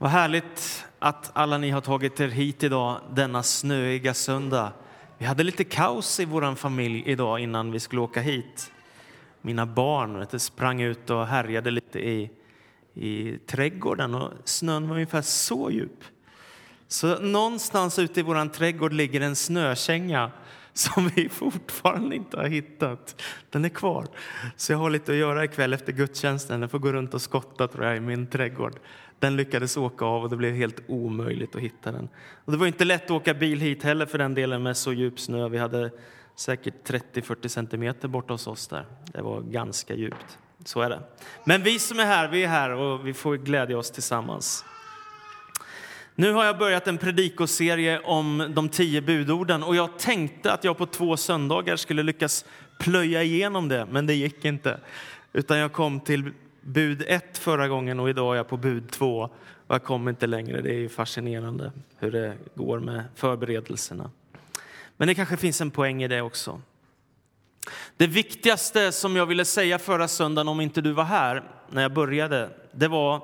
Vad härligt att alla ni har tagit er hit idag denna snöiga söndag. Vi hade lite kaos i vår familj idag innan vi skulle åka hit. Mina barn vet, sprang ut och härjade lite i, i trädgården och snön var ungefär så djup. Så någonstans ute i vår trädgård ligger en snökänga som vi fortfarande inte har hittat. Den är kvar. Så jag har lite att göra ikväll efter gudstjänsten. Jag får gå runt och skotta tror jag, i min trädgård. Den lyckades åka av och det blev helt omöjligt att hitta den. Och det var inte lätt att åka bil hit heller för den delen med så djup snö. Vi hade säkert 30-40 centimeter borta hos oss där. Det var ganska djupt. Så är det. Men vi som är här, vi är här och vi får glädja oss tillsammans. Nu har jag börjat en predikoserie om de tio budorden och jag tänkte att jag på två söndagar skulle lyckas plöja igenom det, men det gick inte. Utan jag kom till bud ett förra gången och idag är jag på bud två. Och jag kommer inte längre. Det är fascinerande hur det går med förberedelserna. Men det kanske finns en poäng i det också. Det viktigaste som jag ville säga förra söndagen, om inte du var här när jag började, det var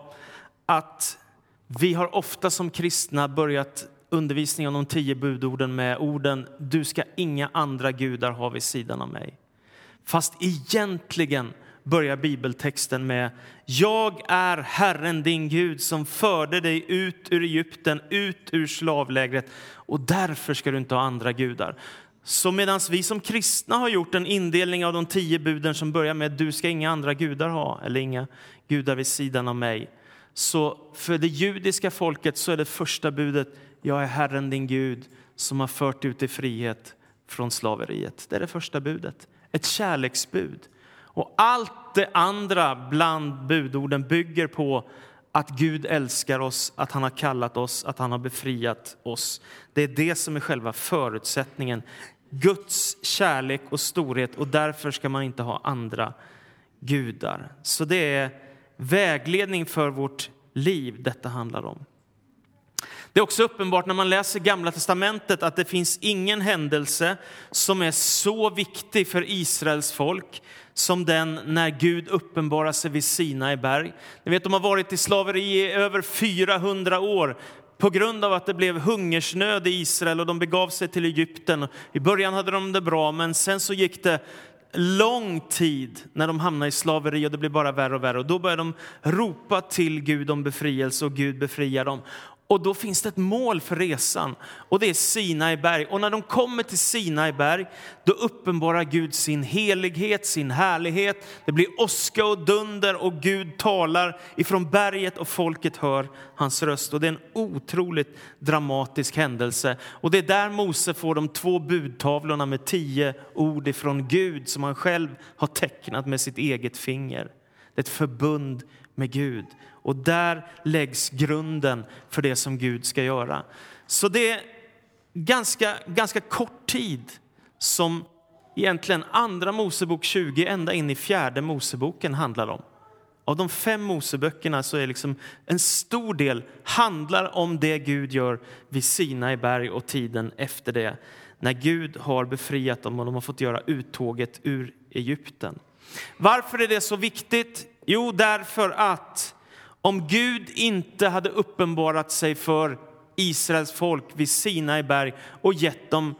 att vi har ofta som kristna börjat undervisningen om de tio budorden med orden Du ska inga andra gudar ha vid sidan av mig. Fast egentligen börjar bibeltexten med Jag är Herren din Gud som förde dig ut ur Egypten, ut ur slavlägret och därför ska du inte ha andra gudar. Så medan vi som kristna har gjort en indelning av de tio buden som börjar med du ska inga andra gudar ha eller inga gudar vid sidan av mig så för det judiska folket så är det första budet jag är Herren din Gud som har fört ut i frihet från slaveriet. Det är det första budet, ett kärleksbud. Och allt det andra bland budorden bygger på att Gud älskar oss, att han har kallat oss, att han har befriat oss. Det är det som är själva förutsättningen. Guds kärlek och storhet och därför ska man inte ha andra gudar. Så det är vägledning för vårt liv detta handlar om. Det är också uppenbart när man läser Gamla testamentet att det finns ingen händelse som är så viktig för Israels folk som den när Gud uppenbarar sig vid Sinai berg. Ni vet, de har varit i slaveri i över 400 år på grund av att det blev hungersnöd i Israel och de begav sig till Egypten. I början hade de det bra, men sen så gick det lång tid när de hamnade i slaveri och det blev bara värre och värre. Och då började de ropa till Gud om befrielse och Gud befriar dem. Och då finns det ett mål för resan och det är Sinai berg. Och när de kommer till Sinai berg, då uppenbarar Gud sin helighet, sin härlighet. Det blir åska och dunder och Gud talar ifrån berget och folket hör hans röst. Och det är en otroligt dramatisk händelse. Och det är där Mose får de två budtavlorna med tio ord ifrån Gud som han själv har tecknat med sitt eget finger. Det är ett förbund med Gud. Och där läggs grunden för det som Gud ska göra. Så det är ganska, ganska kort tid som egentligen andra Mosebok 20 ända in i fjärde Moseboken handlar om. Av de fem Moseböckerna så är liksom en stor del handlar om det Gud gör vid Sinai berg och tiden efter det. När Gud har befriat dem och de har fått göra uttåget ur Egypten. Varför är det så viktigt? Jo, därför att om Gud inte hade uppenbarat sig för Israels folk vid Sinai berg och gett dem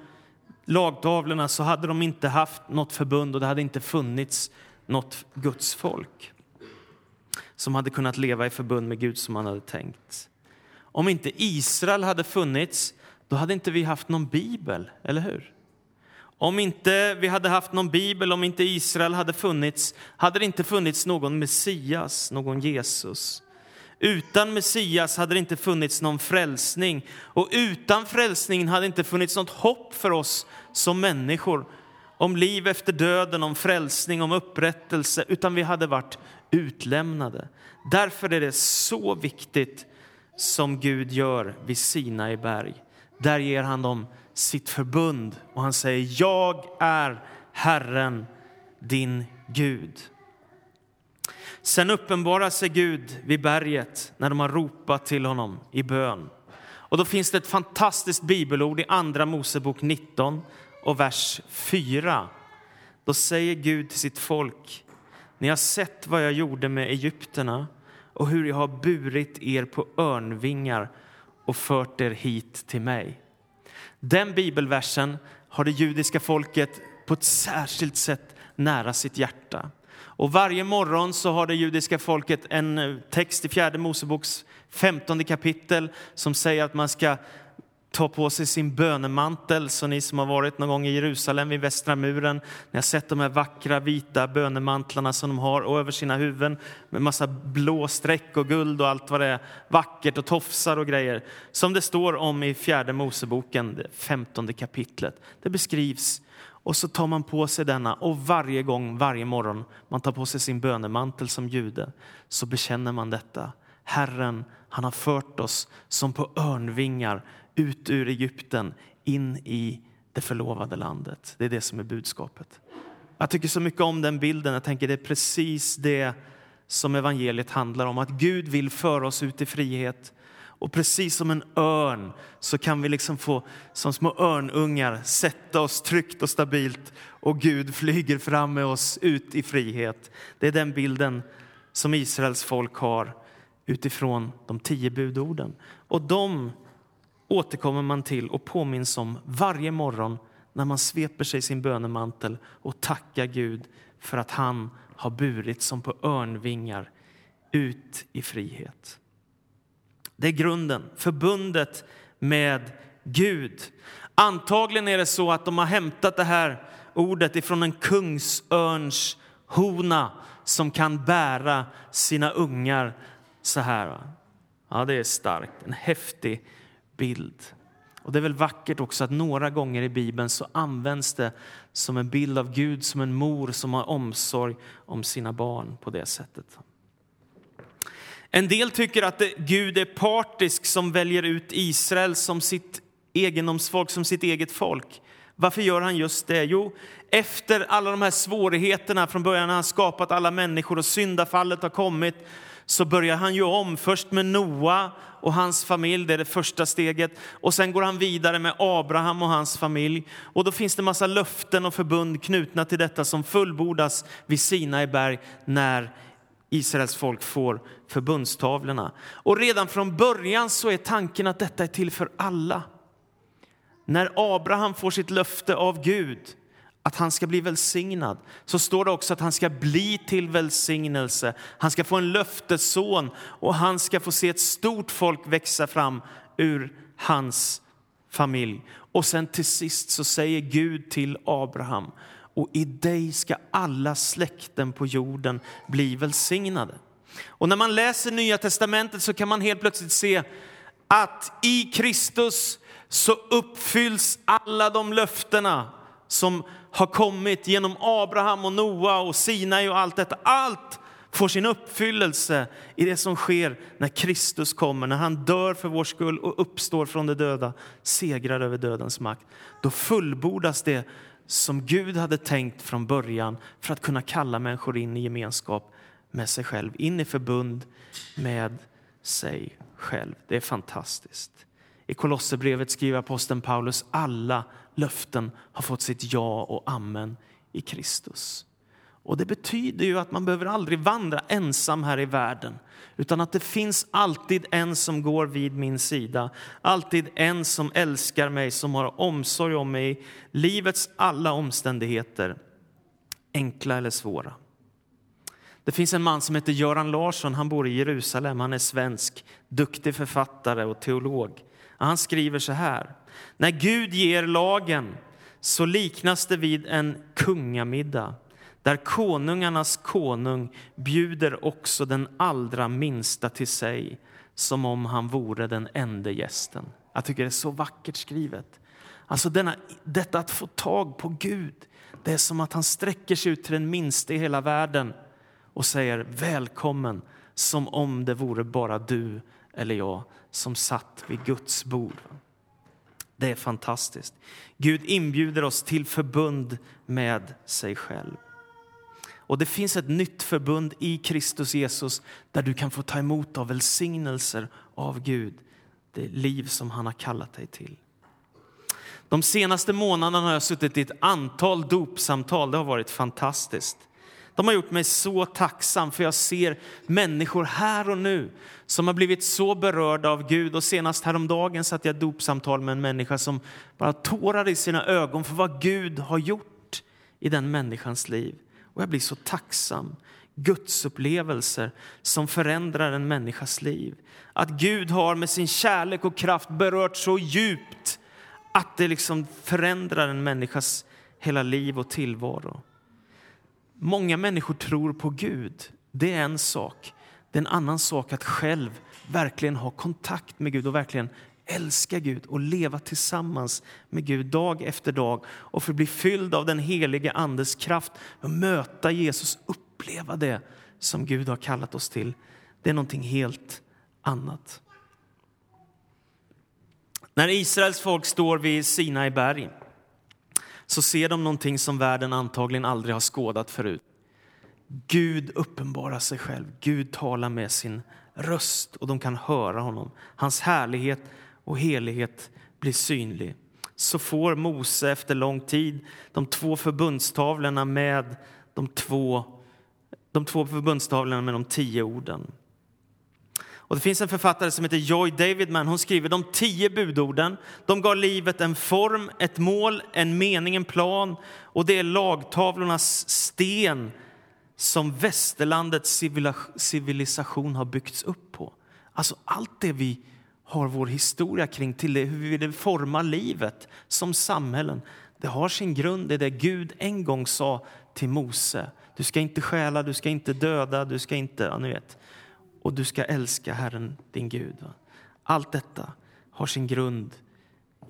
lagtavlorna så hade de inte haft något förbund och det hade inte funnits något Guds folk som hade kunnat leva i förbund med Gud som man hade tänkt. Om inte Israel hade funnits, då hade inte vi haft någon bibel, eller hur? Om inte vi hade haft någon bibel, om inte Israel hade funnits, hade det inte funnits någon Messias, någon Jesus. Utan Messias hade det inte funnits någon frälsning och utan frälsningen hade det inte funnits något hopp för oss som människor om liv efter döden, om frälsning, om upprättelse, utan vi hade varit utlämnade. Därför är det så viktigt som Gud gör vid Sinai berg. Där ger han dem sitt förbund och han säger jag är Herren, din Gud. Sen uppenbarar sig Gud vid berget när de har ropat till honom i bön. Och då finns det ett fantastiskt bibelord i Andra Mosebok 19 och vers 4. Då säger Gud till sitt folk, ni har sett vad jag gjorde med egyptierna och hur jag har burit er på örnvingar och fört er hit till mig. Den bibelversen har det judiska folket på ett särskilt sätt nära sitt hjärta. Och varje morgon så har det judiska folket en eh, text i fjärde Moseboks femtonde kapitel som säger att man ska ta på sig sin bönemantel. Så ni som har varit någon gång i Jerusalem vid Västra muren, ni har sett de här vackra vita bönemantlarna som de har och över sina huvuden med massa blå streck och guld och allt vad det är, vackert och tofsar och grejer. Som det står om i fjärde Moseboken, det femtonde kapitlet. Det beskrivs och så tar man på sig denna och varje gång, varje morgon man tar på sig sin bönemantel som jude så bekänner man detta. Herren, han har fört oss som på örnvingar ut ur Egypten in i det förlovade landet. Det är det som är budskapet. Jag tycker så mycket om den bilden. Jag tänker det är precis det som evangeliet handlar om. Att Gud vill föra oss ut i frihet. Och precis som en örn så kan vi liksom få som små örnungar sätta oss tryggt och stabilt och Gud flyger fram med oss ut i frihet. Det är den bilden som Israels folk har utifrån de tio budorden. Och de återkommer man till och påminns om varje morgon när man sveper sig sin bönemantel och tackar Gud för att han har burit som på örnvingar ut i frihet. Det är grunden, förbundet med Gud. Antagligen är det så att de har hämtat det här ordet ifrån en kungsörns hona som kan bära sina ungar så här. Ja, det är starkt. En häftig bild. Och Det är väl vackert också att några gånger i Bibeln så används det som en bild av Gud som en mor som har omsorg om sina barn på det sättet. En del tycker att Gud är partisk som väljer ut Israel som sitt egendomsfolk, som sitt eget folk. Varför gör han just det? Jo, efter alla de här svårigheterna från början när han skapat alla människor och syndafallet har kommit så börjar han ju om, först med Noa och hans familj, det är det första steget. Och sen går han vidare med Abraham och hans familj. Och då finns det massa löften och förbund knutna till detta som fullbordas vid Sinai berg när Israels folk får förbundstavlorna. Och redan från början så är tanken att detta är till för alla. När Abraham får sitt löfte av Gud att han ska bli välsignad så står det också att han ska bli till välsignelse. Han ska få en löftesson och han ska få se ett stort folk växa fram ur hans familj. Och sen till sist så säger Gud till Abraham och i dig ska alla släkten på jorden bli välsignade. Och när man läser Nya testamentet så kan man helt plötsligt se att i Kristus så uppfylls alla de löftena som har kommit genom Abraham och Noa och Sinai och allt detta. Allt får sin uppfyllelse i det som sker när Kristus kommer, när han dör för vår skull och uppstår från de döda, segrar över dödens makt. Då fullbordas det som Gud hade tänkt från början för att kunna kalla människor in i gemenskap med sig själv, in i förbund med sig själv. Det är fantastiskt. I Kolosserbrevet skriver aposteln Paulus alla löften har fått sitt ja och amen i Kristus. Och Det betyder ju att man behöver aldrig vandra ensam här i världen utan att det finns alltid en som går vid min sida, alltid en som älskar mig, som har omsorg om mig i livets alla omständigheter, enkla eller svåra. Det finns en man som heter Göran Larsson, han bor i Jerusalem, han är svensk, duktig författare och teolog. Han skriver så här. När Gud ger lagen så liknas det vid en kungamiddag där konungarnas konung bjuder också den allra minsta till sig som om han vore den enda gästen. Jag tycker det är så vackert skrivet. Alltså denna, detta att få tag på Gud, det är som att han sträcker sig ut till den minsta i hela världen och säger välkommen som om det vore bara du eller jag som satt vid Guds bord. Det är fantastiskt. Gud inbjuder oss till förbund med sig själv. Och Det finns ett nytt förbund i Kristus Jesus där du kan få ta emot av välsignelser av Gud, det liv som han har kallat dig till. De senaste månaderna har jag suttit i ett antal dopsamtal. Det har varit fantastiskt. De har gjort mig så tacksam för jag ser människor här och nu som har blivit så berörda av Gud. Och senast häromdagen satt jag i dopsamtal med en människa som bara tårar i sina ögon för vad Gud har gjort i den människans liv. Och jag blir så tacksam. Gudsupplevelser som förändrar en människas liv. Att Gud har med sin kärlek och kraft berört så djupt att det liksom förändrar en människas hela liv och tillvaro. Många människor tror på Gud. Det är en sak. Det är en annan sak att själv verkligen ha kontakt med Gud och verkligen älska Gud och leva tillsammans med Gud dag efter dag och få bli fylld av den helige Andes kraft och möta Jesus, uppleva det som Gud har kallat oss till. Det är någonting helt annat. När Israels folk står vid Sinai berg så ser de någonting som världen antagligen aldrig har skådat förut. Gud uppenbarar sig själv. Gud talar med sin röst och de kan höra honom. Hans härlighet och helighet blir synlig. Så får Mose efter lång tid de två förbundstavlorna med de två, de två förbundstavlorna med de tio orden. Och det finns en författare som heter Joy Davidman. Hon skriver de tio budorden. De gav livet en form, ett mål, en mening, en plan. Och det är lagtavlornas sten som västerlandets civilisation har byggts upp på. Alltså allt det vi har vår historia kring, till det, hur vi vill forma livet som samhällen. Det har sin grund i det Gud en gång sa till Mose. Du ska inte stjäla, du ska inte döda, du ska inte... Ja, ni vet och du ska älska Herren din Gud. Allt detta har sin grund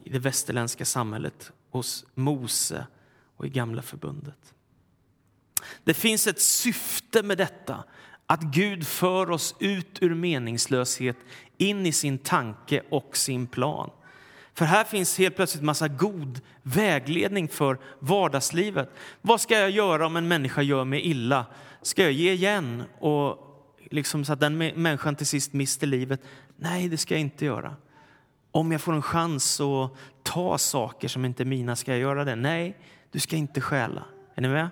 i det västerländska samhället, hos Mose och i Gamla förbundet. Det finns ett syfte med detta, att Gud för oss ut ur meningslöshet in i sin tanke och sin plan. För här finns helt plötsligt massa god vägledning för vardagslivet. Vad ska jag göra om en människa gör mig illa? Ska jag ge igen och liksom så att den människan till sist mister livet. Nej, det ska jag inte göra. Om jag får en chans att ta saker som inte är mina, ska jag göra det? Nej, du ska inte stjäla. Är ni med?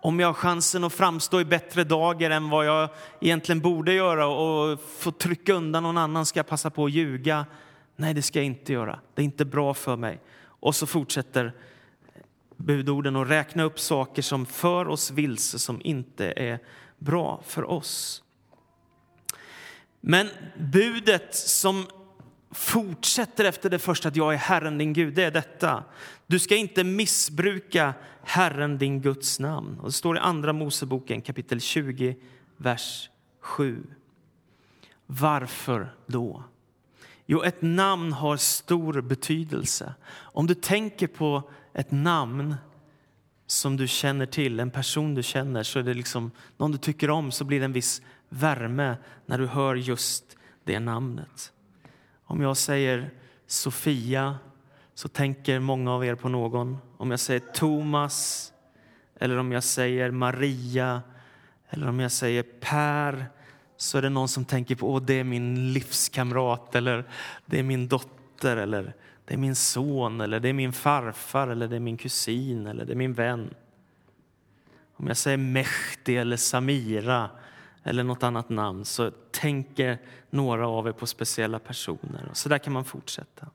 Om jag har chansen att framstå i bättre dagar än vad jag egentligen borde göra och få trycka undan någon annan, ska jag passa på att ljuga? Nej, det ska jag inte göra. Det är inte bra för mig. Och så fortsätter budorden att räkna upp saker som för oss vilse, som inte är bra för oss. Men budet som fortsätter efter det första, att jag är Herren din Gud, det är detta. Du ska inte missbruka Herren din Guds namn. Och det står i Andra Moseboken kapitel 20, vers 7. Varför då? Jo, ett namn har stor betydelse. Om du tänker på ett namn som du känner till, en person du känner, så är det liksom någon du tycker om, så blir det en viss värme när du hör just det namnet. Om jag säger Sofia så tänker många av er på någon. Om jag säger Thomas eller om jag säger Maria eller om jag säger Per så är det någon som tänker på Åh, det är min livskamrat eller det är min dotter eller det är min son eller det är min farfar eller det är min kusin eller det är min vän. Om jag säger Mehdi eller Samira eller något annat namn så tänker några av er på speciella personer. Så där kan man fortsätta.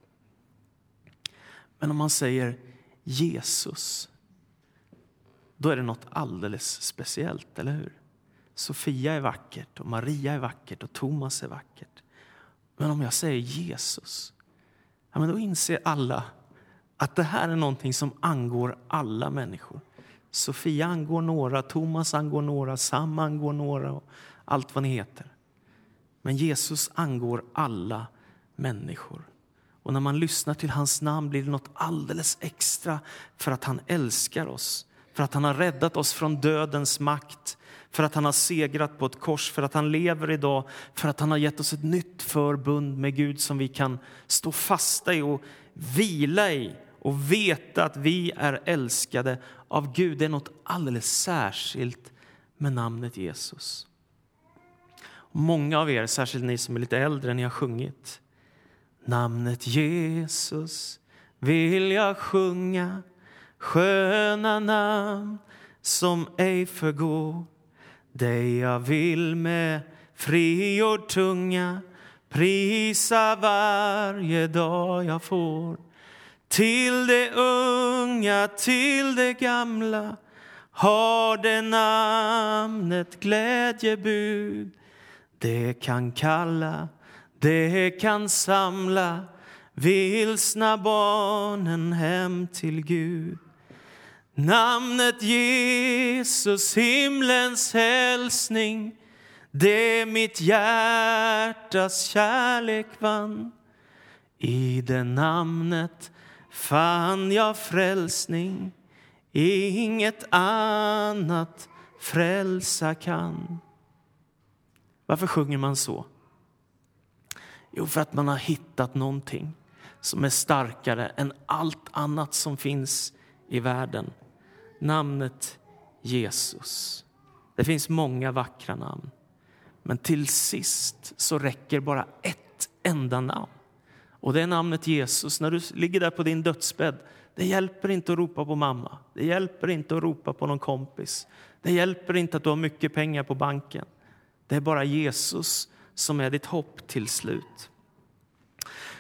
Men om man säger Jesus, då är det något alldeles speciellt, eller hur? Sofia är vackert, och Maria är vackert och Thomas är vackert. Men om jag säger Jesus, ja, men då inser alla att det här är någonting som angår alla människor. Sofia angår några, Thomas angår några, Sam angår några och allt vad ni heter. Men Jesus angår alla människor. Och när man lyssnar till hans namn blir det något alldeles extra för att han älskar oss, för att han har räddat oss från dödens makt, för att han har segrat på ett kors, för att han lever idag, för att han har gett oss ett nytt förbund med Gud som vi kan stå fasta i och vila i och veta att vi är älskade av Gud. Det är något alldeles särskilt med namnet Jesus. Många av er, särskilt ni som är lite äldre, ni har sjungit. Namnet Jesus vill jag sjunga, sköna namn som ej förgår. Dig jag vill med frigjord tunga prisa varje dag jag får. Till det unga, till det gamla har det namnet glädjebud. Det kan kalla, det kan samla vilsna barnen hem till Gud. Namnet Jesus, himlens hälsning det mitt hjärtas kärlek vann. I det namnet fann jag frälsning inget annat frälsa kan. Varför sjunger man så? Jo, för att man har hittat någonting som är starkare än allt annat som finns i världen. Namnet Jesus. Det finns många vackra namn. Men till sist så räcker bara ett enda namn. Och det är namnet Jesus. När du ligger där på din dödsbädd, det hjälper inte att ropa på mamma. Det hjälper inte att ropa på någon kompis. Det hjälper inte att du har mycket pengar på banken. Det är bara Jesus som är ditt hopp till slut.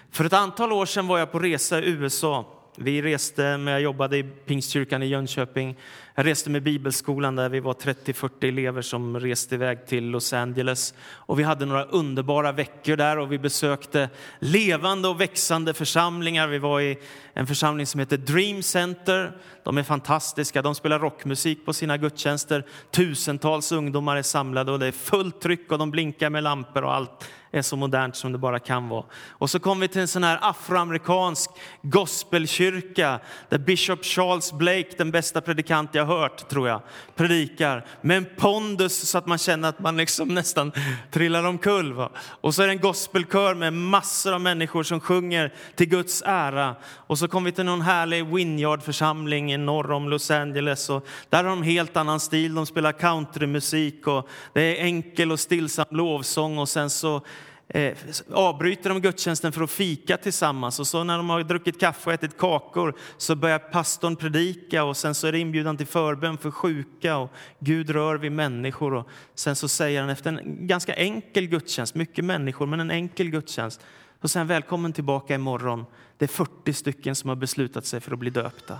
För ett antal år sedan var jag på resa i USA vi reste med, jag jobbade i Pingstkyrkan i Jönköping. Jag reste med Bibelskolan där vi var 30-40 elever som reste iväg till Los Angeles. Och vi hade några underbara veckor där och vi besökte levande och växande församlingar. Vi var i en församling som heter Dream Center. De är fantastiska. De spelar rockmusik på sina gudstjänster. Tusentals ungdomar är samlade och det är fullt tryck och de blinkar med lampor och allt är så modernt som det bara kan vara. Och så kom vi till en sån här afroamerikansk gospelkyrka där Bishop Charles Blake, den bästa predikant jag hört, tror jag, predikar med en pondus så att man känner att man liksom nästan trillar omkull. Va? Och så är det en gospelkör med massor av människor som sjunger till Guds ära. Och så kom vi till någon härlig Winyard-församling norr om Los Angeles och där har de helt annan stil. De spelar countrymusik och det är enkel och stillsam lovsång och sen så eh, avbryter de gudstjänsten för att fika tillsammans. Och så när de har druckit kaffe och ätit kakor så börjar pastorn predika och sen så är det inbjudan till förbön för sjuka och Gud rör vid människor. Och sen så säger han efter en ganska enkel gudstjänst, mycket människor men en enkel gudstjänst, Och sen välkommen tillbaka imorgon. Det är 40 stycken som har beslutat sig för att bli döpta.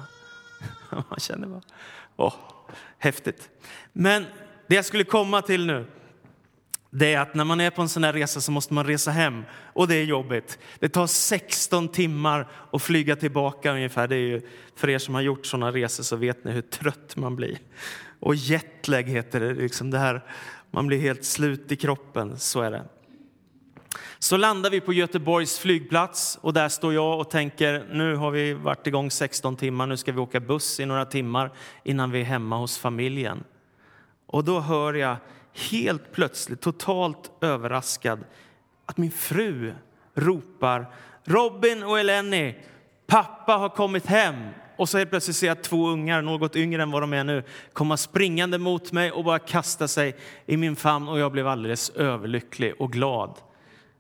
Man känner bara, åh, häftigt. Men det jag skulle komma till nu, det är att när man är på en sån här resa så måste man resa hem och det är jobbigt. Det tar 16 timmar att flyga tillbaka ungefär. Det är ju, för er som har gjort såna resor så vet ni hur trött man blir. Och jetlag heter det, liksom det här, man blir helt slut i kroppen, så är det. Så landar vi på Göteborgs flygplats och där står jag och tänker nu har vi varit igång 16 timmar, nu ska vi åka buss i några timmar innan vi är hemma hos familjen. Och då hör jag helt plötsligt, totalt överraskad, att min fru ropar Robin och Eleni, pappa har kommit hem. Och så helt plötsligt ser jag två ungar, något yngre än vad de är nu, komma springande mot mig och bara kasta sig i min famn och jag blev alldeles överlycklig och glad.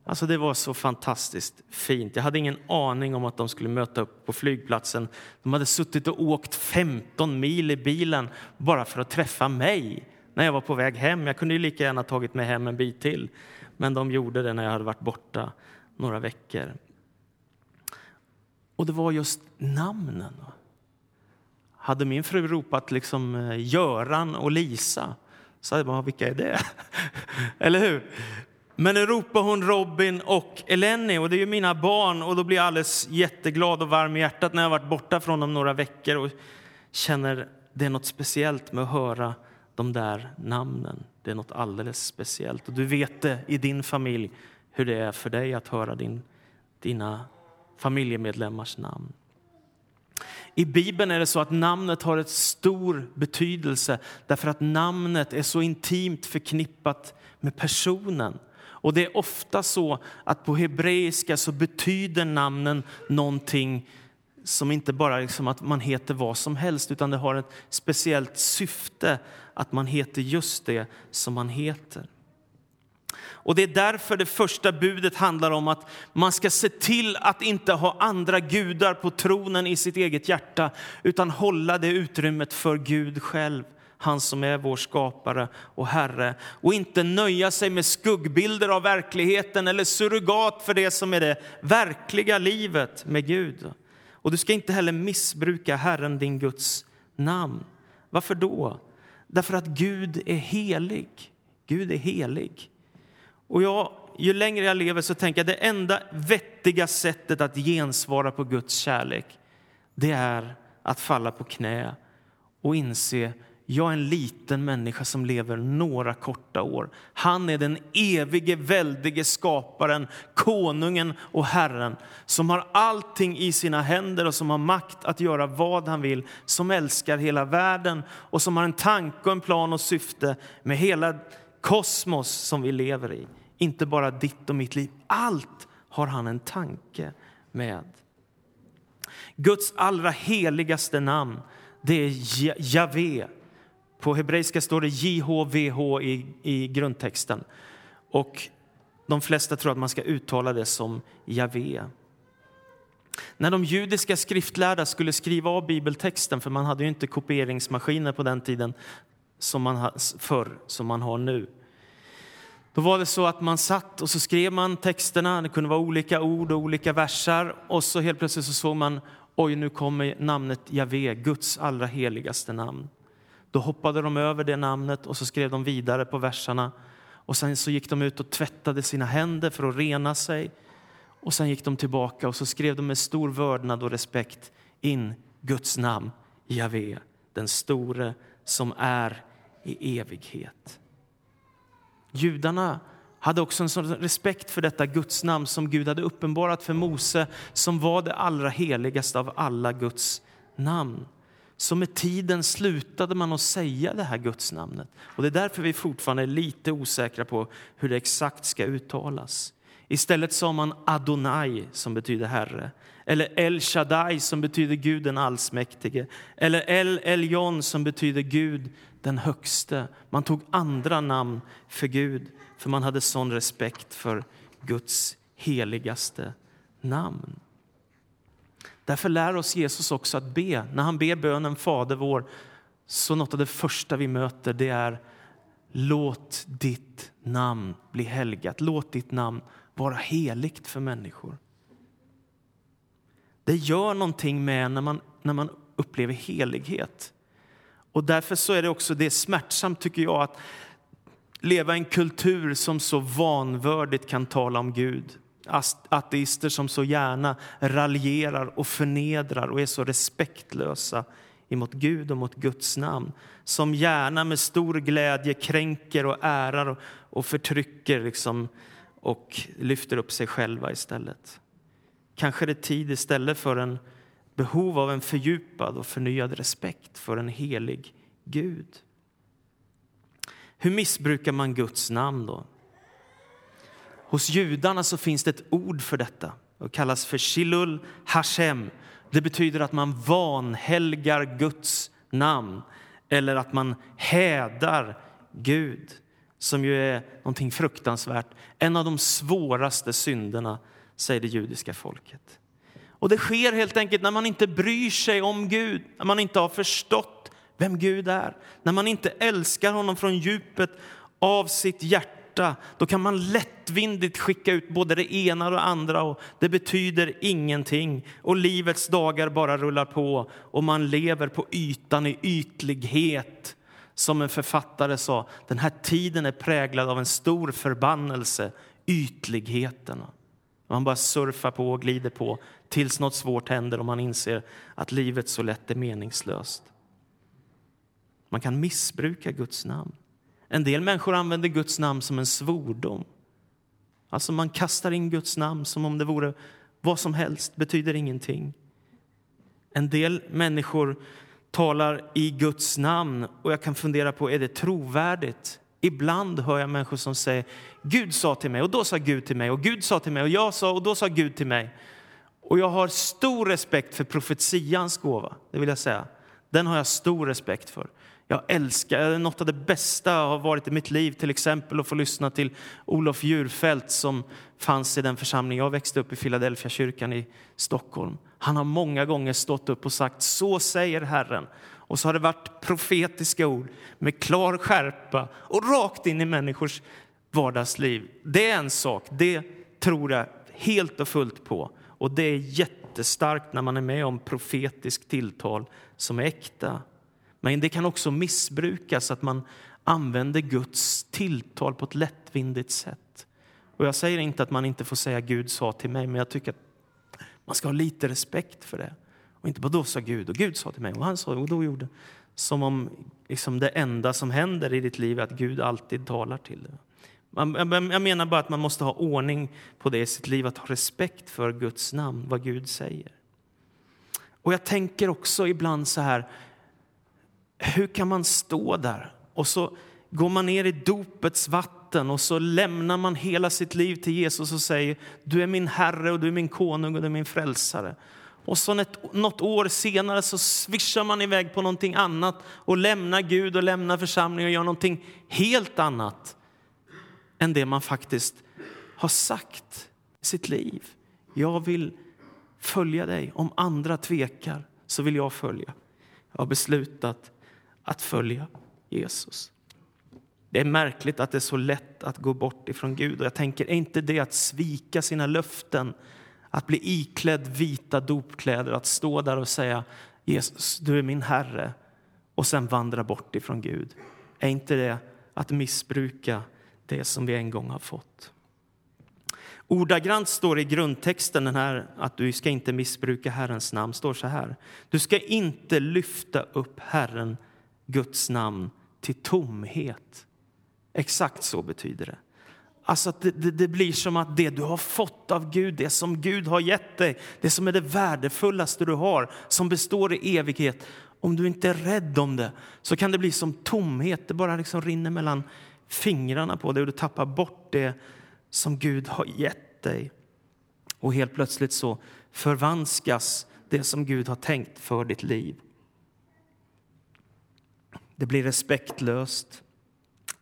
Alltså det var så fantastiskt fint. Jag hade ingen aning om att de skulle möta upp på flygplatsen. De hade suttit och åkt 15 mil i bilen bara för att träffa mig när jag var på väg hem. Jag kunde ju lika gärna tagit mig hem en bit till, men de gjorde det när jag hade varit borta några veckor. Och det var just namnen. Hade min fru ropat liksom eh, Göran och Lisa så hade jag bara, vilka är det? Eller hur? Men nu ropar hon Robin och Eleni och det är ju mina barn och då blir jag alldeles jätteglad och varm i hjärtat när jag varit borta från dem några veckor och känner det är något speciellt med att höra de där namnen. Det är något alldeles speciellt. Och du vet det i din familj hur det är för dig att höra din, dina familjemedlemmars namn. I Bibeln är det så att namnet har ett stor betydelse därför att namnet är så intimt förknippat med personen. Och det är ofta så att på hebreiska så betyder namnen någonting som inte bara liksom att man heter vad som helst utan det har ett speciellt syfte att man heter just det som man heter. Och Det är därför det första budet handlar om att man ska se till att inte ha andra gudar på tronen i sitt eget hjärta utan hålla det utrymmet för Gud själv. han som är vår skapare och Herre. Och inte nöja sig med skuggbilder av verkligheten eller surrogat för det som är det verkliga livet med Gud. Och du ska inte heller missbruka Herren, din Guds namn. Varför då? Därför att Gud är helig. Gud är helig. Och jag, ju längre jag lever så tänker jag det enda vettiga sättet att gensvara på Guds kärlek det är att falla på knä och inse jag är en liten människa som lever några korta år. Han är den evige, väldige skaparen, konungen och Herren som har allting i sina händer och som har makt att göra vad han vill, som älskar hela världen och som har en tanke en plan och syfte med hela kosmos som vi lever i. Inte bara ditt och mitt liv. Allt har han en tanke med. Guds allra heligaste namn, det är Javé. På hebreiska står det JHVH i, i grundtexten. Och de flesta tror att man ska uttala det som Javé. När de judiska skriftlärda skulle skriva av bibeltexten, för man hade ju inte kopieringsmaskiner på den tiden som man förr, som man har nu. Då var det så att man satt och så skrev man texterna, det kunde vara olika ord och olika versar och så helt plötsligt så såg man, oj nu kommer namnet Javé, Guds allra heligaste namn. Då hoppade de över det namnet och så skrev de vidare på verserna. Och sen så gick de ut och tvättade sina händer för att rena sig. Och sen gick de tillbaka och så skrev de med stor vördnad och respekt in Guds namn, Javé, den store som är i evighet. Judarna hade också en sån respekt för detta Guds namn som Gud hade uppenbarat för Mose som var det allra heligaste av alla Guds namn. Så med tiden slutade man att säga det här gudsnamnet. Och det är därför vi fortfarande är lite osäkra på hur det exakt ska uttalas. Istället sa man Adonai, som betyder Herre, eller El Shaddai, som betyder Gud den allsmäktige, eller El Elyon, som betyder Gud den högste. Man tog andra namn för Gud, för man hade sån respekt för Guds heligaste namn. Därför lär oss Jesus också att be. När han ber bönen Fader vår, så något av det första vi möter det är Låt ditt namn bli helgat. Låt ditt namn vara heligt för människor. Det gör någonting med när man, när man upplever helighet. Och därför så är det också det smärtsamt, tycker jag, att leva i en kultur som så vanvördigt kan tala om Gud. Ateister som så gärna raljerar och förnedrar och är så respektlösa emot Gud och mot Guds namn. Som gärna med stor glädje kränker och ärar och förtrycker liksom, och lyfter upp sig själva istället. Kanske är det tid istället för en behov av en fördjupad och förnyad respekt för en helig Gud. Hur missbrukar man Guds namn då? Hos judarna så finns det ett ord för detta. Det kallas för Shilul Hashem. Det betyder att man vanhelgar Guds namn eller att man hädar Gud, som ju är någonting fruktansvärt. En av de svåraste synderna, säger det judiska folket. Och Det sker helt enkelt när man inte bryr sig om Gud, när man inte har förstått vem Gud är, när man inte älskar honom från djupet av sitt hjärta. Då kan man lättvindigt skicka ut både det ena och det andra och det betyder ingenting. Och livets dagar bara rullar på och man lever på ytan i ytlighet. Som en författare sa, den här tiden är präglad av en stor förbannelse, ytligheterna. Man bara surfar på och glider på tills något svårt händer och man inser att livet så lätt är meningslöst. Man kan missbruka Guds namn. En del människor använder Guds namn som en svordom. Alltså man kastar in Guds namn som om det vore vad som helst, betyder ingenting. En del människor talar i Guds namn och jag kan fundera på, är det trovärdigt? Ibland hör jag människor som säger Gud sa till mig och då sa Gud till mig och Gud sa till mig och jag sa och då sa Gud till mig. Och jag har stor respekt för profetians gåva, det vill jag säga. Den har jag stor respekt för. Jag älskar, något av det bästa har varit i mitt liv till exempel att få lyssna till Olof Djurfält som fanns i den församling jag växte upp i, Philadelphia kyrkan i Stockholm. Han har många gånger stått upp och sagt så säger Herren. Och så har det varit profetiska ord med klar skärpa och rakt in i människors vardagsliv. Det är en sak, det tror jag helt och fullt på. Och det är jättestarkt när man är med om profetiskt tilltal som är äkta. Men det kan också missbrukas, att man använder Guds tilltal på ett lättvindigt sätt. Och jag säger inte att man inte får säga Gud sa till mig, men jag tycker att man ska ha lite respekt för det. Och inte bara då sa Gud och Gud sa till mig och han sa och då gjorde. Som om liksom det enda som händer i ditt liv är att Gud alltid talar till dig. Jag menar bara att man måste ha ordning på det i sitt liv, att ha respekt för Guds namn, vad Gud säger. Och jag tänker också ibland så här, hur kan man stå där och så går man ner i dopets vatten och så lämnar man hela sitt liv till Jesus och säger du är min Herre och du är min konung och du är min frälsare. Och så ett, något år senare så svischar man iväg på någonting annat och lämnar Gud och lämnar församlingen och gör någonting helt annat än det man faktiskt har sagt i sitt liv. Jag vill följa dig. Om andra tvekar så vill jag följa. Jag har beslutat att följa Jesus. Det är märkligt att det är så lätt att gå bort ifrån Gud. Och jag tänker, är inte det att svika sina löften? Att bli iklädd vita dopkläder, att stå där och säga Jesus, du är min Herre och sen vandra bort ifrån Gud. Är inte det att missbruka det som vi en gång har fått? Ordagrant står i grundtexten den här, att du ska inte missbruka Herrens namn. står så här. Du ska inte lyfta upp Herren, Guds namn, till tomhet. Exakt så betyder det. Alltså att det, det, det, blir som att det du har fått av Gud, det som Gud har gett dig, det som är det värdefullaste du har, som består i evighet. Om du inte är rädd om det så kan det bli som tomhet. Det bara liksom rinner mellan fingrarna på dig och du tappar bort det som Gud har gett dig. Och helt plötsligt så förvanskas det som Gud har tänkt för ditt liv. Det blir respektlöst,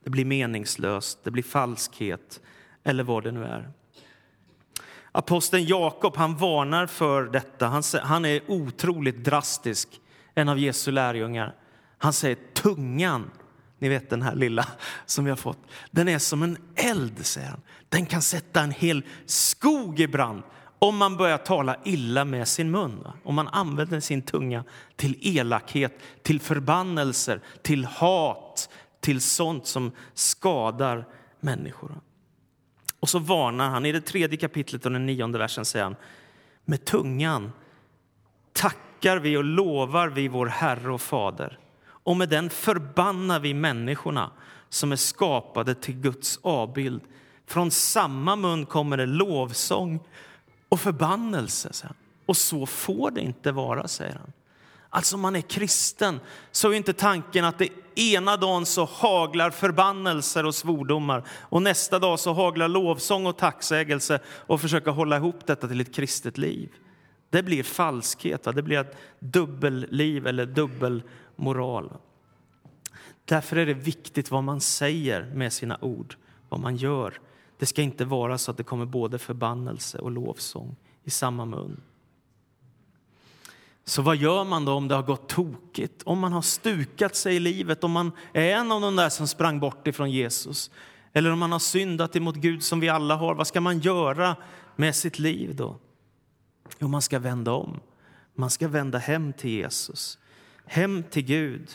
det blir meningslöst, det blir falskhet eller vad det nu är. Aposteln Jakob han varnar för detta. Han, är otroligt drastisk, en av Jesu lärjungar. Han säger tungan, ni vet den här lilla som vi har fått, den är som en eld, säger han. Den kan sätta en hel skog i brand om man börjar tala illa med sin mun. Om man använder sin tunga till elakhet, till förbannelser, till hat, till sånt som skadar människor. Och så varnar han i det tredje kapitlet och den nionde versen säger han med tungan tackar vi och lovar vi vår Herre och Fader och med den förbannar vi människorna som är skapade till Guds avbild. Från samma mun kommer det lovsång och förbannelse. Och så får det inte vara, säger han. Alltså om man är kristen så är inte tanken att det ena dagen så haglar förbannelser och svordomar och nästa dag så haglar lovsång och tacksägelse och försöka hålla ihop detta till ett kristet liv. Det blir falskhet, va? det blir ett dubbelliv eller dubbelmoral. Därför är det viktigt vad man säger med sina ord, vad man gör. Det ska inte vara så att det kommer både förbannelse och lovsång i samma mun. Så vad gör man då om det har gått tokigt? Om man har stukat sig i livet, om man är en av de där som sprang bort ifrån Jesus eller om man har syndat emot Gud som vi alla har, vad ska man göra med sitt liv då? Jo, man ska vända om. Man ska vända hem till Jesus, hem till Gud.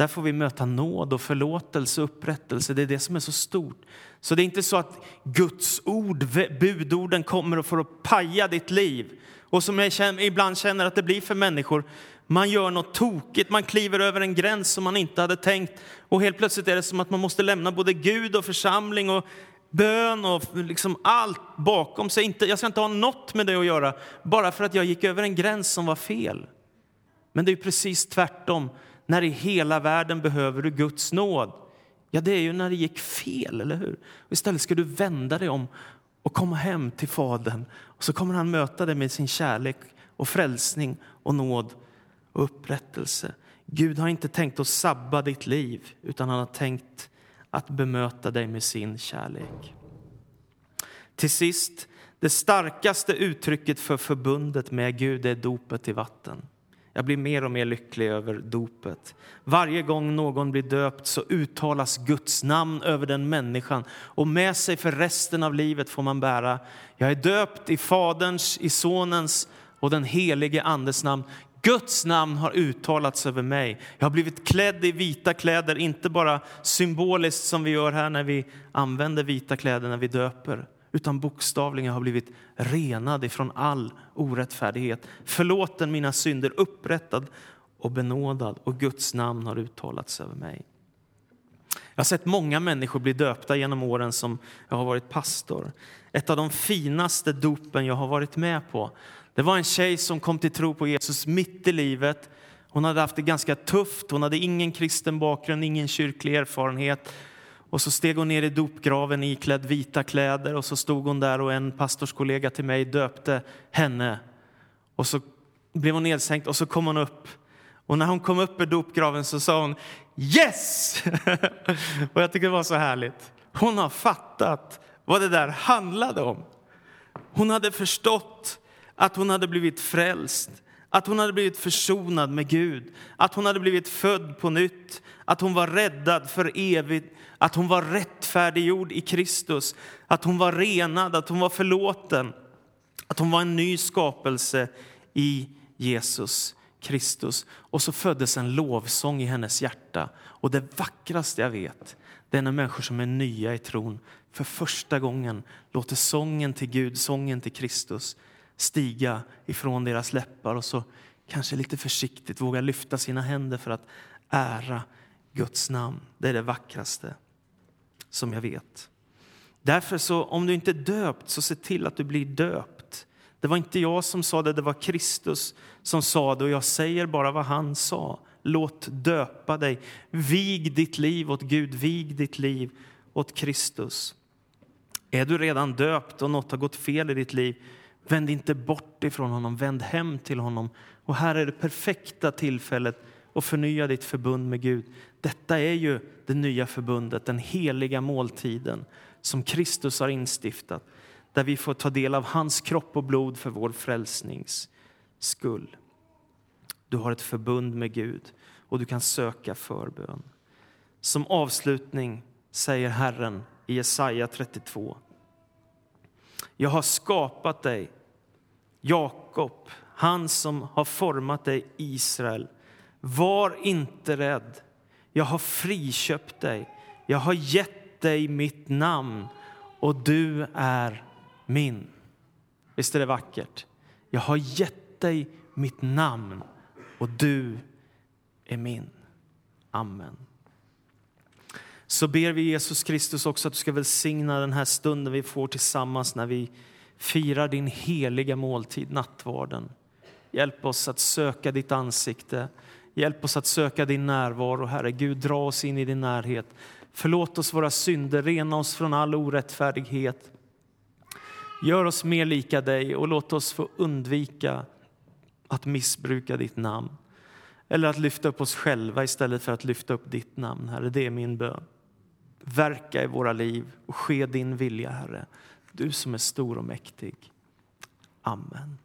Där får vi möta nåd och förlåtelse och upprättelse. Det är det som är så stort. Så det är inte så att Guds ord, budorden kommer för att paja ditt liv och som jag känner, ibland känner att det blir för människor. Man gör något tokigt, man kliver över en gräns som man inte hade tänkt och helt plötsligt är det som att man måste lämna både Gud och församling och bön och liksom allt bakom sig. jag ska inte ha något med det att göra bara för att jag gick över en gräns som var fel. Men det är precis tvärtom. När i hela världen behöver du Guds nåd. Ja, det är ju när det gick fel, eller hur? Och istället ska du vända dig om och komma hem till Fadern. Och så kommer han möta dig med sin kärlek och frälsning och nåd och upprättelse. Gud har inte tänkt att sabba ditt liv, utan han har tänkt att bemöta dig med sin kärlek. Till sist, det starkaste uttrycket för förbundet med Gud är dopet i vatten. Jag blir mer och mer lycklig över dopet. Varje gång någon blir döpt så uttalas Guds namn över den människan och med sig för resten av livet får man bära Jag är döpt i Faderns, i Sonens och den helige Andes namn. Guds namn har uttalats över mig. Jag har blivit klädd i vita kläder, inte bara symboliskt som vi gör här när vi använder vita kläder när vi döper utan bokstavligen har blivit renad ifrån all orättfärdighet. Förlåten mina synder, upprättad och benådad och Guds namn har uttalats över mig. Jag har sett många människor bli döpta genom åren som jag har varit pastor. Ett av de finaste dopen jag har varit med på det var en tjej som kom till tro på Jesus mitt i livet. Hon hade haft det ganska tufft, hon hade ingen kristen bakgrund, ingen kyrklig erfarenhet. Och så steg hon ner i dopgraven iklädd vita kläder och så stod hon där och en pastorskollega till mig döpte henne. Och så blev hon nedsänkt och så kom hon upp. Och när hon kom upp ur dopgraven så sa hon Yes! och jag tycker det var så härligt. Hon har fattat vad det där handlade om. Hon hade förstått att hon hade blivit frälst, att hon hade blivit försonad med Gud, att hon hade blivit född på nytt, att hon var räddad för evigt, att hon var rättfärdiggjord i Kristus, att hon var renad, att hon var förlåten, att hon var en ny skapelse i Jesus Kristus. Och så föddes en lovsång i hennes hjärta. Och det vackraste jag vet, det är när människor som är nya i tron för första gången låter sången till Gud, sången till Kristus stiga ifrån deras läppar och så kanske lite försiktigt våga lyfta sina händer för att ära Guds namn. Det är det vackraste som jag vet. Därför, så, om du inte är döpt, så se till att du blir döpt. Det var inte jag som sa det, det var Kristus som sa det och jag säger bara vad han sa. Låt döpa dig. Vig ditt liv åt Gud, vig ditt liv åt Kristus. Är du redan döpt och något har gått fel i ditt liv, vänd inte bort ifrån honom, vänd hem till honom. Och här är det perfekta tillfället att förnya ditt förbund med Gud. Detta är ju det nya förbundet, den heliga måltiden som Kristus har instiftat där vi får ta del av hans kropp och blod för vår frälsnings skull. Du har ett förbund med Gud och du kan söka förbön. Som avslutning säger Herren i Jesaja 32. Jag har skapat dig, Jakob, han som har format dig, Israel. Var inte rädd. Jag har friköpt dig. Jag har gett dig mitt namn och du är min. Visst är det vackert? Jag har gett dig mitt namn och du är min. Amen. Så ber vi Jesus Kristus också att du ska välsigna den här stunden vi får tillsammans när vi firar din heliga måltid, nattvarden. Hjälp oss att söka ditt ansikte. Hjälp oss att söka din närvaro, Herre. Gud, dra oss in i din närhet. Förlåt oss våra synder, rena oss från all orättfärdighet. Gör oss mer lika dig och låt oss få undvika att missbruka ditt namn eller att lyfta upp oss själva istället för att lyfta upp ditt namn, Herre. Det är min bön. Verka i våra liv och ske din vilja, Herre. Du som är stor och mäktig. Amen.